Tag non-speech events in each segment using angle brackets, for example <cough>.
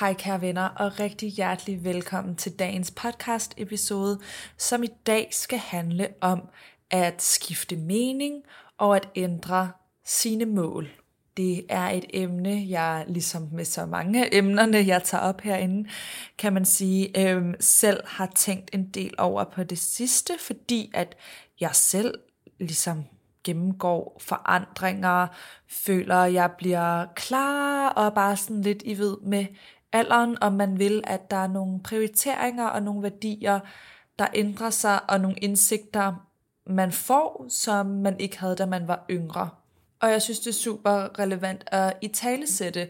Hej kære venner, og rigtig hjertelig velkommen til dagens podcast episode, som i dag skal handle om at skifte mening og at ændre sine mål. Det er et emne, jeg ligesom med så mange emnerne, jeg tager op herinde, kan man sige, øh, selv har tænkt en del over på det sidste, fordi at jeg selv ligesom gennemgår forandringer, føler, at jeg bliver klar og bare sådan lidt i ved med alderen, om man vil, at der er nogle prioriteringer og nogle værdier, der ændrer sig, og nogle indsigter, man får, som man ikke havde, da man var yngre. Og jeg synes, det er super relevant at i talesætte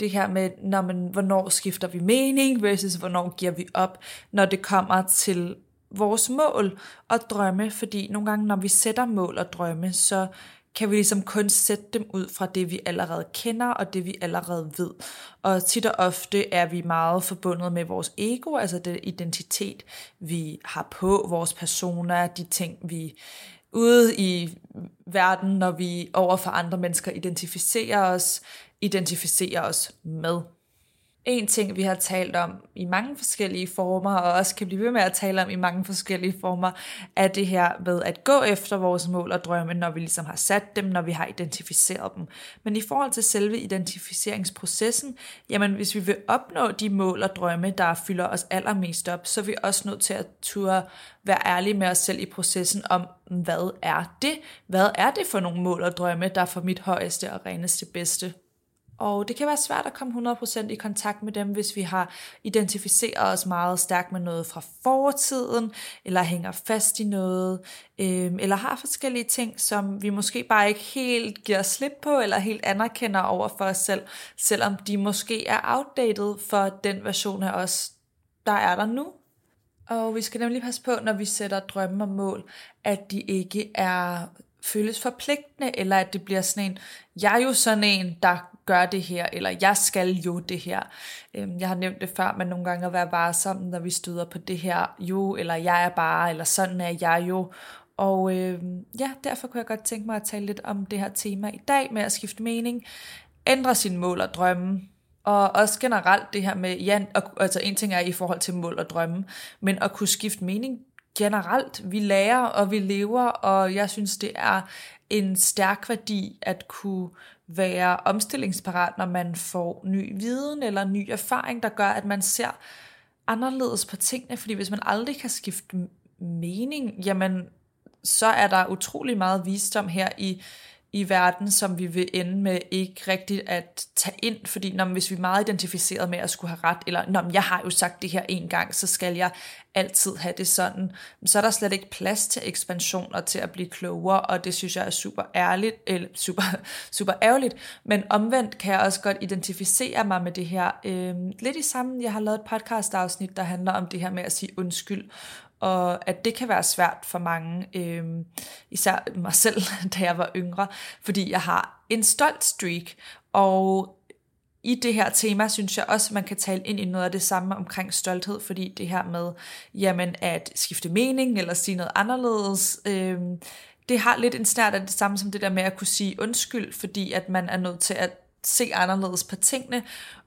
det her med, når man, hvornår skifter vi mening, versus hvornår giver vi op, når det kommer til vores mål og drømme, fordi nogle gange, når vi sætter mål og drømme, så kan vi ligesom kun sætte dem ud fra det, vi allerede kender, og det, vi allerede ved. Og tit og ofte er vi meget forbundet med vores ego, altså den identitet, vi har på, vores personer, de ting, vi ude i verden, når vi over for andre mennesker identificerer os, identificerer os med en ting, vi har talt om i mange forskellige former, og også kan blive ved med at tale om i mange forskellige former, er det her med at gå efter vores mål og drømme, når vi ligesom har sat dem, når vi har identificeret dem. Men i forhold til selve identificeringsprocessen, jamen hvis vi vil opnå de mål og drømme, der fylder os allermest op, så er vi også nødt til at turde være ærlige med os selv i processen om, hvad er det? Hvad er det for nogle mål og drømme, der er for mit højeste og reneste bedste? Og det kan være svært at komme 100% i kontakt med dem, hvis vi har identificeret os meget stærkt med noget fra fortiden, eller hænger fast i noget, øh, eller har forskellige ting, som vi måske bare ikke helt giver slip på, eller helt anerkender over for os selv, selvom de måske er outdated for den version af os, der er der nu. Og vi skal nemlig passe på, når vi sætter drømme og mål, at de ikke er føles forpligtende, eller at det bliver sådan en, jeg er jo sådan en, der gør det her, eller jeg skal jo det her. Øhm, jeg har nævnt det før, men nogle gange at være varsom, når vi støder på det her jo, eller jeg er bare, eller sådan er jeg jo. Og øh, ja, derfor kunne jeg godt tænke mig at tale lidt om det her tema i dag med at skifte mening, ændre sine mål og drømme, og også generelt det her med, ja, altså en ting er i forhold til mål og drømme, men at kunne skifte mening generelt. Vi lærer, og vi lever, og jeg synes, det er en stærk værdi at kunne være omstillingsparat, når man får ny viden eller ny erfaring, der gør, at man ser anderledes på tingene. Fordi hvis man aldrig kan skifte mening, jamen så er der utrolig meget visdom her i i verden, som vi vil ende med ikke rigtigt at tage ind, fordi når, hvis vi er meget identificeret med at skulle have ret, eller når jeg har jo sagt det her en gang, så skal jeg altid have det sådan, så er der slet ikke plads til ekspansion og til at blive klogere, og det synes jeg er super ærligt, eller super, <laughs> super ærgerligt, men omvendt kan jeg også godt identificere mig med det her. Øh, lidt i sammen, jeg har lavet et podcast afsnit, der handler om det her med at sige undskyld, og at det kan være svært for mange, øh, især mig selv, <laughs> da jeg var yngre, fordi jeg har en stolt streak, og i det her tema synes jeg også, at man kan tale ind i noget af det samme omkring stolthed, fordi det her med, jamen at skifte mening eller sige noget anderledes, øh, det har lidt en snært af det samme som det der med at kunne sige undskyld, fordi at man er nødt til at se anderledes på tingene,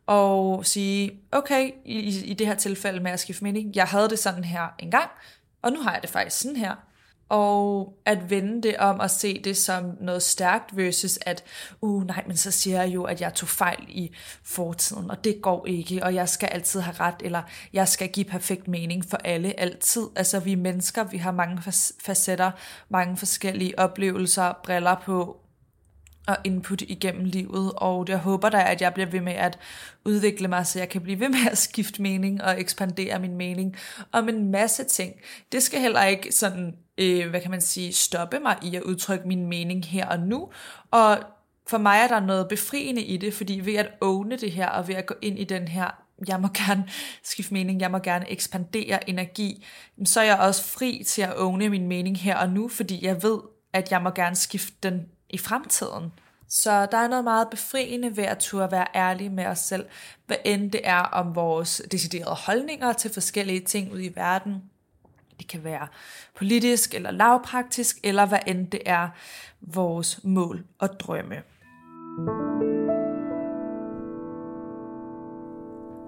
og sige, okay, i, i det her tilfælde med at skifte mening, jeg havde det sådan her engang, og nu har jeg det faktisk sådan her. Og at vende det om og se det som noget stærkt versus at, uh nej, men så siger jeg jo, at jeg tog fejl i fortiden, og det går ikke, og jeg skal altid have ret, eller jeg skal give perfekt mening for alle altid. Altså vi er mennesker, vi har mange facetter, mange forskellige oplevelser, briller på, og input igennem livet, og jeg håber da, at jeg bliver ved med at udvikle mig, så jeg kan blive ved med at skifte mening og ekspandere min mening om en masse ting. Det skal heller ikke sådan, øh, hvad kan man sige, stoppe mig i at udtrykke min mening her og nu, og for mig er der noget befriende i det, fordi ved at åbne det her, og ved at gå ind i den her jeg må gerne skifte mening, jeg må gerne ekspandere energi, så er jeg også fri til at åbne min mening her og nu, fordi jeg ved, at jeg må gerne skifte den i fremtiden. Så der er noget meget befriende ved at turde være ærlig med os selv, hvad end det er om vores deciderede holdninger til forskellige ting ude i verden. Det kan være politisk eller lavpraktisk, eller hvad end det er vores mål og drømme.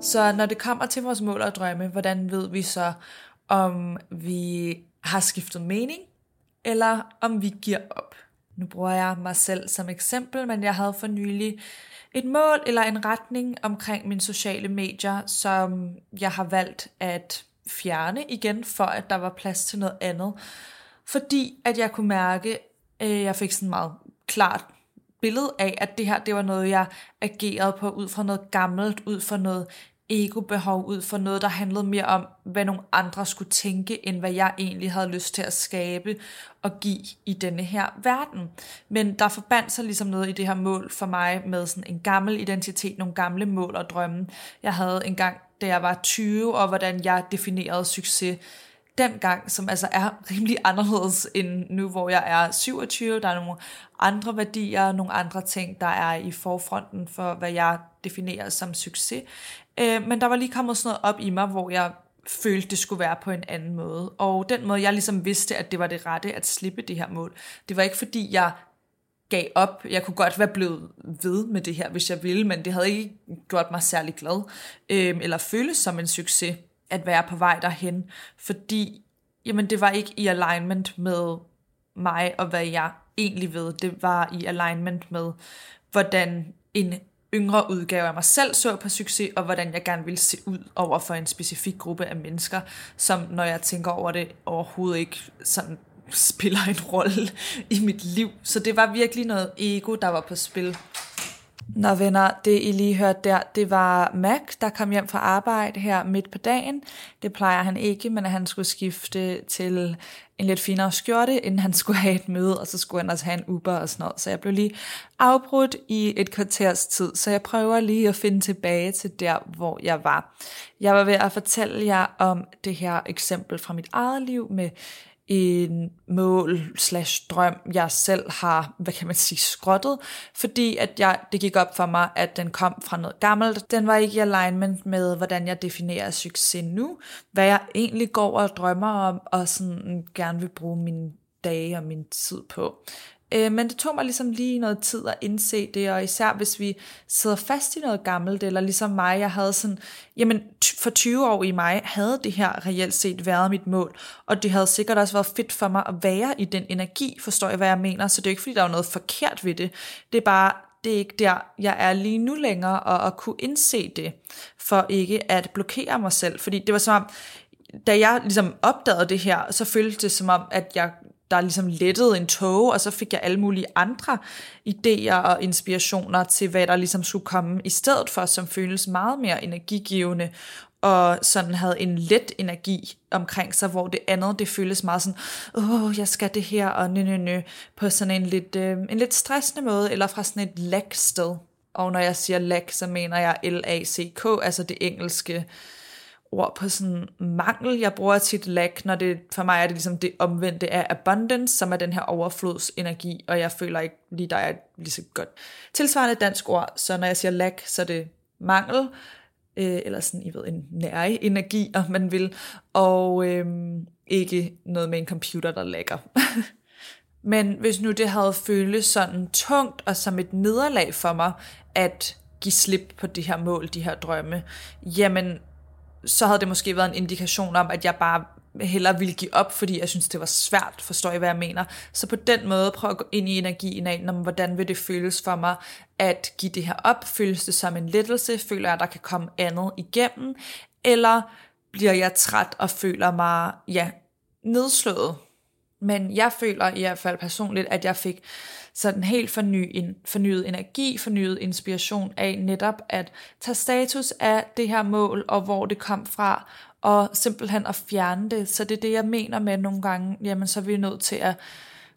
Så når det kommer til vores mål og drømme, hvordan ved vi så, om vi har skiftet mening, eller om vi giver op? Nu bruger jeg mig selv som eksempel, men jeg havde for nylig et mål eller en retning omkring mine sociale medier, som jeg har valgt at fjerne igen, for at der var plads til noget andet. Fordi at jeg kunne mærke, at jeg fik sådan meget klart billede af, at det her, det var noget, jeg agerede på ud fra noget gammelt, ud fra noget ego-behov ud for noget, der handlede mere om, hvad nogle andre skulle tænke, end hvad jeg egentlig havde lyst til at skabe og give i denne her verden. Men der forbandt sig ligesom noget i det her mål for mig med sådan en gammel identitet, nogle gamle mål og drømme. Jeg havde engang, da jeg var 20, og hvordan jeg definerede succes dengang, som altså er rimelig anderledes end nu, hvor jeg er 27. Der er nogle andre værdier, nogle andre ting, der er i forfronten for, hvad jeg definerer som succes. Øh, men der var lige kommet sådan noget op i mig, hvor jeg følte, det skulle være på en anden måde. Og den måde, jeg ligesom vidste, at det var det rette at slippe det her mål, det var ikke fordi, jeg gav op. Jeg kunne godt være blevet ved med det her, hvis jeg ville, men det havde ikke gjort mig særlig glad, øh, eller føles som en succes at være på vej derhen, fordi jamen, det var ikke i alignment med mig og hvad jeg egentlig ved. Det var i alignment med, hvordan en yngre udgave af mig selv så på succes, og hvordan jeg gerne ville se ud over for en specifik gruppe af mennesker, som når jeg tænker over det, overhovedet ikke sådan spiller en rolle i mit liv. Så det var virkelig noget ego, der var på spil. Nå venner, det I lige hørte der, det var Mac, der kom hjem fra arbejde her midt på dagen. Det plejer han ikke, men han skulle skifte til en lidt finere skjorte, inden han skulle have et møde, og så skulle han også have en Uber og sådan noget. Så jeg blev lige afbrudt i et kvarters tid, så jeg prøver lige at finde tilbage til der, hvor jeg var. Jeg var ved at fortælle jer om det her eksempel fra mit eget liv med en mål slash drøm, jeg selv har, hvad kan man sige, skrottet, fordi at jeg, det gik op for mig, at den kom fra noget gammelt. Den var ikke i alignment med, hvordan jeg definerer succes nu, hvad jeg egentlig går og drømmer om, og sådan gerne vil bruge mine dage og min tid på. Øh, men det tog mig ligesom lige noget tid at indse det, og især hvis vi sidder fast i noget gammelt, eller ligesom mig, jeg havde sådan, jamen for 20 år i mig, havde det her reelt set været mit mål, og det havde sikkert også været fedt for mig at være i den energi, forstår jeg, hvad jeg mener, så det er ikke fordi, der er noget forkert ved det, det er bare, det er ikke der, jeg er lige nu længere, og at kunne indse det, for ikke at blokere mig selv, fordi det var som om, da jeg ligesom opdagede det her, så føltes det som om, at jeg der ligesom lettede en tog, og så fik jeg alle mulige andre idéer og inspirationer til, hvad der ligesom skulle komme i stedet for, som føles meget mere energigivende, og sådan havde en let energi omkring sig, hvor det andet, det føles meget sådan, åh, oh, jeg skal det her, og nø, nø, nø, på sådan en lidt, øh, en lidt stressende måde, eller fra sådan et lag sted. Og når jeg siger lag, så mener jeg L-A-C-K, altså det engelske ord på sådan mangel. Jeg bruger tit lack, når det for mig er det ligesom det omvendte af abundance, som er den her overflodsenergi, og jeg føler ikke lige, der er lige så godt tilsvarende dansk ord, så når jeg siger lack, så er det mangel, øh, eller sådan, I ved, en nære energi, om man vil, og øh, ikke noget med en computer, der lækker. <laughs> Men hvis nu det havde føltes sådan tungt og som et nederlag for mig, at give slip på det her mål, de her drømme, jamen så havde det måske været en indikation om, at jeg bare hellere ville give op, fordi jeg synes, det var svært, forstår I, hvad jeg mener. Så på den måde prøv at gå ind i energien af, om, hvordan vil det føles for mig at give det her op? Føles det som en lettelse? Føler jeg, at der kan komme andet igennem? Eller bliver jeg træt og føler mig, ja, nedslået? Men jeg føler i hvert fald personligt, at jeg fik sådan helt forny, en, fornyet energi, fornyet inspiration af netop at tage status af det her mål, og hvor det kom fra, og simpelthen at fjerne det. Så det er det, jeg mener med nogle gange, jamen så er vi nødt til at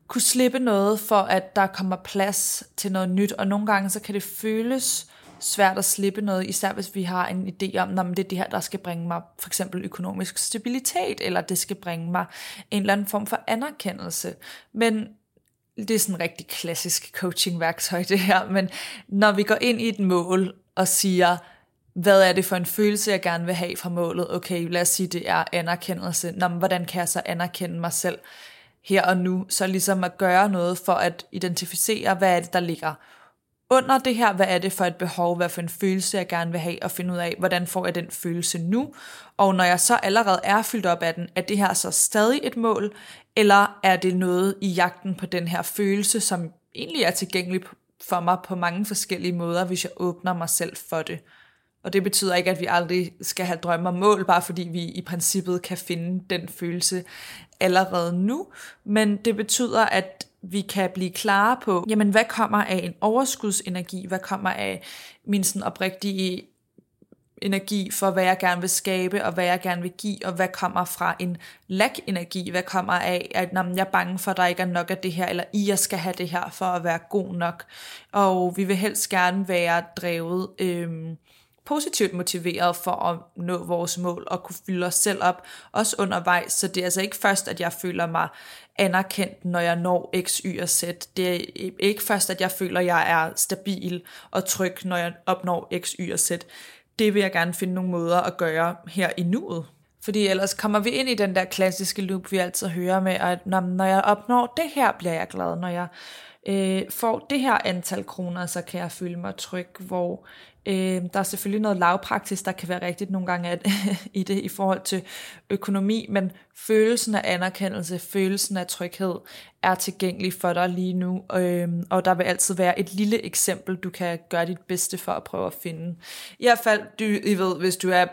kunne slippe noget, for at der kommer plads til noget nyt, og nogle gange så kan det føles svært at slippe noget, især hvis vi har en idé om, at det er det her, der skal bringe mig for eksempel økonomisk stabilitet, eller det skal bringe mig en eller anden form for anerkendelse. Men det er sådan en rigtig klassisk coaching-værktøj det her, men når vi går ind i et mål og siger, hvad er det for en følelse, jeg gerne vil have fra målet? Okay, lad os sige, det er anerkendelse. Nå, men hvordan kan jeg så anerkende mig selv her og nu? Så ligesom at gøre noget for at identificere, hvad er det, der ligger under det her, hvad er det for et behov, hvad for en følelse jeg gerne vil have, og finde ud af, hvordan får jeg den følelse nu, og når jeg så allerede er fyldt op af den, er det her så stadig et mål, eller er det noget i jagten på den her følelse, som egentlig er tilgængelig for mig på mange forskellige måder, hvis jeg åbner mig selv for det. Og det betyder ikke, at vi aldrig skal have drømme og mål, bare fordi vi i princippet kan finde den følelse allerede nu. Men det betyder, at vi kan blive klare på, jamen hvad kommer af en overskudsenergi, hvad kommer af min sådan oprigtige energi for, hvad jeg gerne vil skabe, og hvad jeg gerne vil give, og hvad kommer fra en lack-energi, hvad kommer af, at når jeg er bange for, at der ikke er nok af det her, eller I jeg skal have det her for at være god nok. Og vi vil helst gerne være drevet øhm, positivt motiveret for at nå vores mål og kunne fylde os selv op, også undervejs. Så det er altså ikke først, at jeg føler mig anerkendt, når jeg når X, Y og Z. Det er ikke først, at jeg føler, at jeg er stabil og tryg, når jeg opnår X, Y og Z. Det vil jeg gerne finde nogle måder at gøre her i nuet. Fordi ellers kommer vi ind i den der klassiske loop, vi altid hører med, at når jeg opnår det her, bliver jeg glad. Når jeg øh, får det her antal kroner, så kan jeg føle mig tryg, hvor øh, der er selvfølgelig noget lavpraktisk, der kan være rigtigt nogle gange at, <laughs> i det i forhold til økonomi, men følelsen af anerkendelse, følelsen af tryghed er tilgængelig for dig lige nu, øh, og der vil altid være et lille eksempel, du kan gøre dit bedste for at prøve at finde. I hvert fald, du, I ved, hvis du er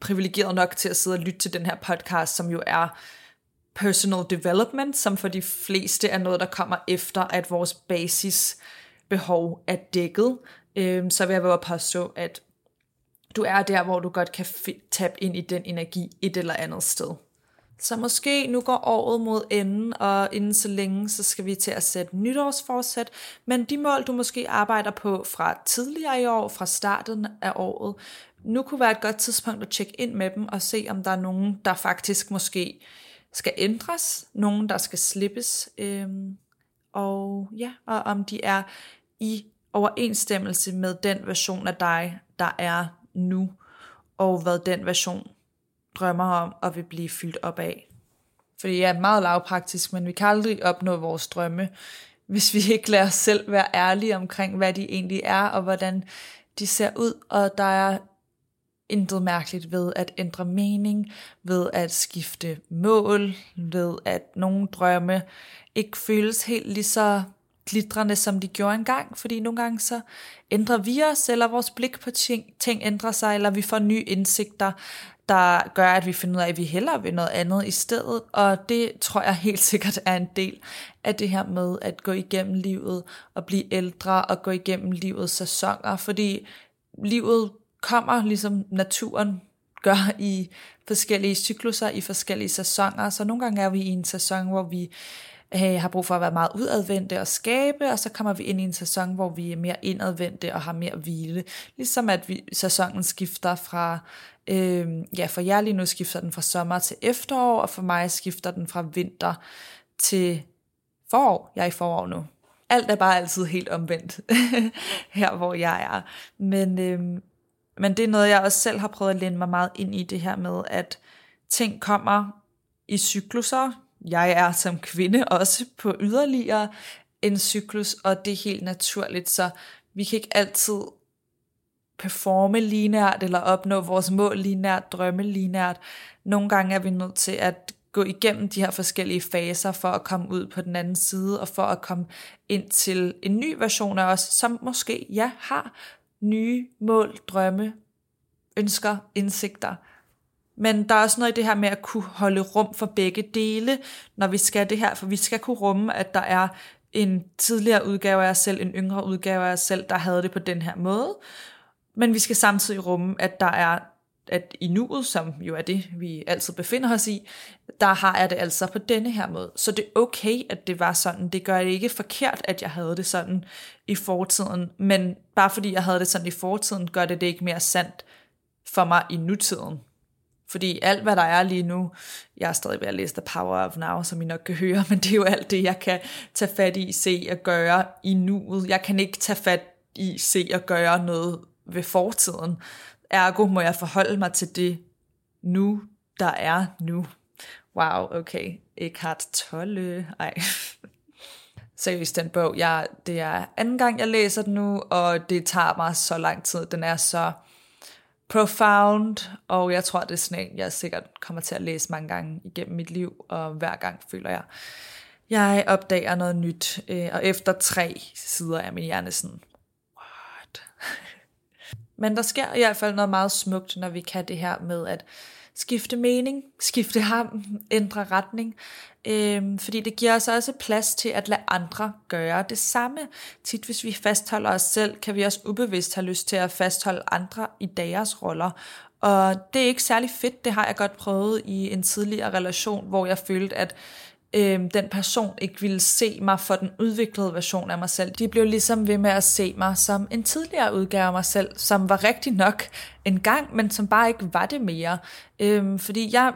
privilegeret nok til at sidde og lytte til den her podcast, som jo er personal development, som for de fleste er noget, der kommer efter, at vores basisbehov er dækket, øh, så vil jeg bare påstå, at du er der, hvor du godt kan tabe ind i den energi et eller andet sted. Så måske nu går året mod enden, og inden så længe, så skal vi til at sætte nytårsforsæt. Men de mål, du måske arbejder på fra tidligere i år, fra starten af året, nu kunne være et godt tidspunkt at tjekke ind med dem og se, om der er nogen, der faktisk måske skal ændres, nogen, der skal slippes, øhm, og ja, og om de er i overensstemmelse med den version af dig, der er nu, og hvad den version drømmer om og vil blive fyldt op af. Fordi jeg er meget lavpraktisk, men vi kan aldrig opnå vores drømme, hvis vi ikke lader os selv være ærlige omkring, hvad de egentlig er, og hvordan de ser ud, og der er intet mærkeligt ved at ændre mening, ved at skifte mål, ved at nogle drømme ikke føles helt lige så glitrende, som de gjorde engang, fordi nogle gange så ændrer vi os, eller vores blik på ting, ting ændrer sig, eller vi får nye indsigter, der gør, at vi finder ud af, at vi hellere vil noget andet i stedet, og det tror jeg helt <laughs> sikkert er en del af det her med at gå igennem livet, og blive ældre, og gå igennem livets sæsoner, fordi livet kommer ligesom naturen gør i forskellige cykluser, i forskellige sæsoner, så nogle gange er vi i en sæson, hvor vi øh, har brug for at være meget udadvendte og skabe, og så kommer vi ind i en sæson, hvor vi er mere indadvendte og har mere hvile. Ligesom at vi, sæsonen skifter fra, øh, ja for jer lige nu skifter den fra sommer til efterår, og for mig skifter den fra vinter til forår. Jeg er i forår nu. Alt er bare altid helt omvendt <laughs> her, hvor jeg er. Men, øh, men det er noget, jeg også selv har prøvet at læne mig meget ind i det her med, at ting kommer i cykluser, jeg er som kvinde også på yderligere en cyklus, og det er helt naturligt, så vi kan ikke altid performe linært, eller opnå vores mål linært, drømme linært. Nogle gange er vi nødt til at gå igennem de her forskellige faser for at komme ud på den anden side, og for at komme ind til en ny version af os, som måske, ja, har nye mål, drømme, ønsker, indsigter, men der er også noget i det her med at kunne holde rum for begge dele, når vi skal det her, for vi skal kunne rumme, at der er en tidligere udgave af os selv, en yngre udgave af os selv, der havde det på den her måde. Men vi skal samtidig rumme, at der er at i nuet, som jo er det, vi altid befinder os i, der har jeg det altså på denne her måde. Så det er okay, at det var sådan. Det gør det ikke forkert, at jeg havde det sådan i fortiden. Men bare fordi jeg havde det sådan i fortiden, gør det det ikke mere sandt for mig i nutiden. Fordi alt, hvad der er lige nu, jeg er stadig ved at læse The Power of Now, som I nok kan høre, men det er jo alt det, jeg kan tage fat i, se og gøre i nuet. Jeg kan ikke tage fat i, se og gøre noget ved fortiden. Ergo må jeg forholde mig til det nu, der er nu. Wow, okay. Eckhart Tolle. Ej. <laughs> Seriøst, den bog. Jeg, det er anden gang, jeg læser den nu, og det tager mig så lang tid. Den er så profound, og jeg tror, det er sådan en, jeg sikkert kommer til at læse mange gange igennem mit liv, og hver gang føler jeg, jeg opdager noget nyt, øh, og efter tre sider er min hjerne sådan. Men der sker i hvert fald noget meget smukt, når vi kan det her med at skifte mening, skifte ham, ændre retning. Øhm, fordi det giver os også plads til at lade andre gøre det samme. Tit hvis vi fastholder os selv, kan vi også ubevidst have lyst til at fastholde andre i deres roller. Og det er ikke særlig fedt, det har jeg godt prøvet i en tidligere relation, hvor jeg følte, at øh, den person ikke ville se mig for den udviklede version af mig selv. De blev ligesom ved med at se mig som en tidligere udgave af mig selv, som var rigtig nok en gang, men som bare ikke var det mere. Øh, fordi jeg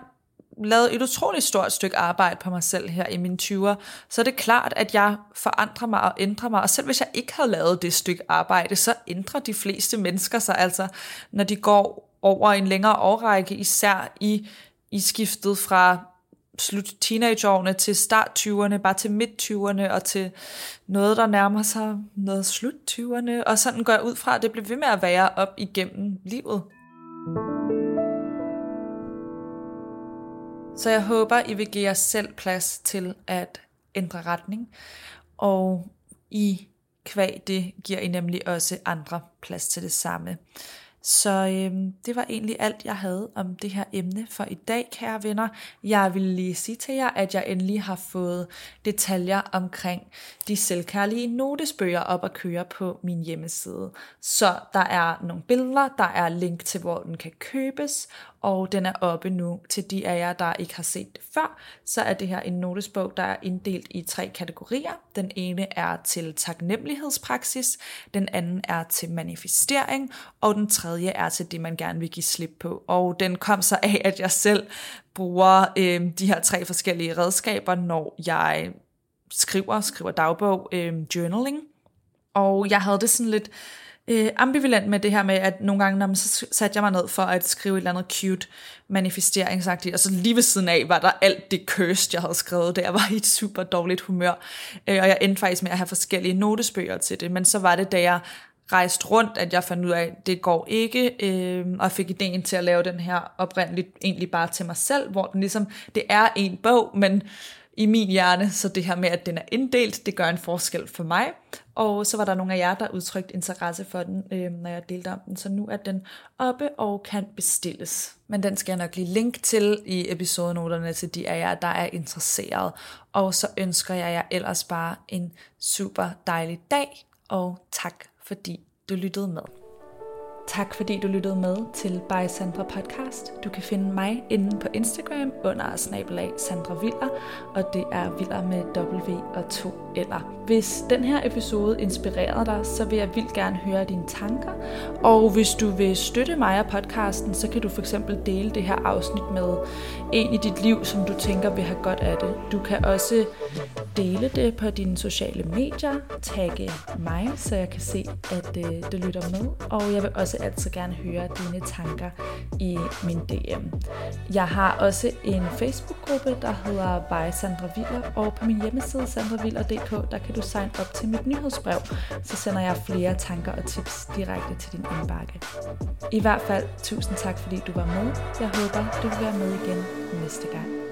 lavet et utroligt stort stykke arbejde på mig selv her i mine 20'er, så er det klart, at jeg forandrer mig og ændrer mig. Og selv hvis jeg ikke havde lavet det stykke arbejde, så ændrer de fleste mennesker sig altså, når de går over en længere årrække, især i, i skiftet fra slut teenageårene til start 20'erne, bare til midt 20'erne og til noget, der nærmer sig noget slut 20'erne. Og sådan går jeg ud fra, at det bliver ved med at være op igennem livet. Så jeg håber, I vil give jer selv plads til at ændre retning. Og I kvæg det giver I nemlig også andre plads til det samme. Så øhm, det var egentlig alt, jeg havde om det her emne for i dag, kære venner. Jeg vil lige sige til jer, at jeg endelig har fået detaljer omkring de selvkærlige notesbøger op at køre på min hjemmeside. Så der er nogle billeder, der er link til, hvor den kan købes, og den er oppe nu til de af jer, der ikke har set det før. Så er det her en notesbog, der er inddelt i tre kategorier. Den ene er til taknemmelighedspraksis, den anden er til manifestering, og den tredje er til det, man gerne vil give slip på. Og den kom så af, at jeg selv bruger øh, de her tre forskellige redskaber, når jeg skriver, skriver dagbog, øh, journaling. Og jeg havde det sådan lidt øh, ambivalent med det her med, at nogle gange, når man, så satte jeg mig ned for at skrive et eller andet cute manifesteringsagtigt, og så lige ved siden af var der alt det cursed, jeg havde skrevet, der jeg var i et super dårligt humør, øh, og jeg endte faktisk med at have forskellige notesbøger til det, men så var det, da jeg rejste rundt, at jeg fandt ud af, at det går ikke, øh, og fik ideen til at lave den her oprindeligt egentlig bare til mig selv, hvor den ligesom, det er en bog, men i min hjerne, så det her med, at den er inddelt, det gør en forskel for mig. Og så var der nogle af jer, der udtrykte interesse for den, øh, når jeg delte om den. Så nu er den oppe og kan bestilles. Men den skal jeg nok lige link til i episodenoterne til de af jer, der er interesseret. Og så ønsker jeg jer ellers bare en super dejlig dag, og tak fordi du lyttede med. Tak fordi du lyttede med til By Sandra Podcast. Du kan finde mig inde på Instagram under snabelag Sandra Viller, og det er Viller med W og 2 eller. Hvis den her episode inspirerede dig, så vil jeg vildt gerne høre dine tanker. Og hvis du vil støtte mig og podcasten, så kan du for eksempel dele det her afsnit med en i dit liv, som du tænker vil have godt af det. Du kan også dele det på dine sociale medier, tagge mig, så jeg kan se, at øh, du lytter med. Og jeg vil også altid gerne høre dine tanker i min DM. Jeg har også en Facebook-gruppe, der hedder By Sandra Viller, og på min hjemmeside sandraviller.dk, der kan du signe op til mit nyhedsbrev, så sender jeg flere tanker og tips direkte til din indbakke. I hvert fald, tusind tak fordi du var med. Jeg håber, du vil være med igen næste gang.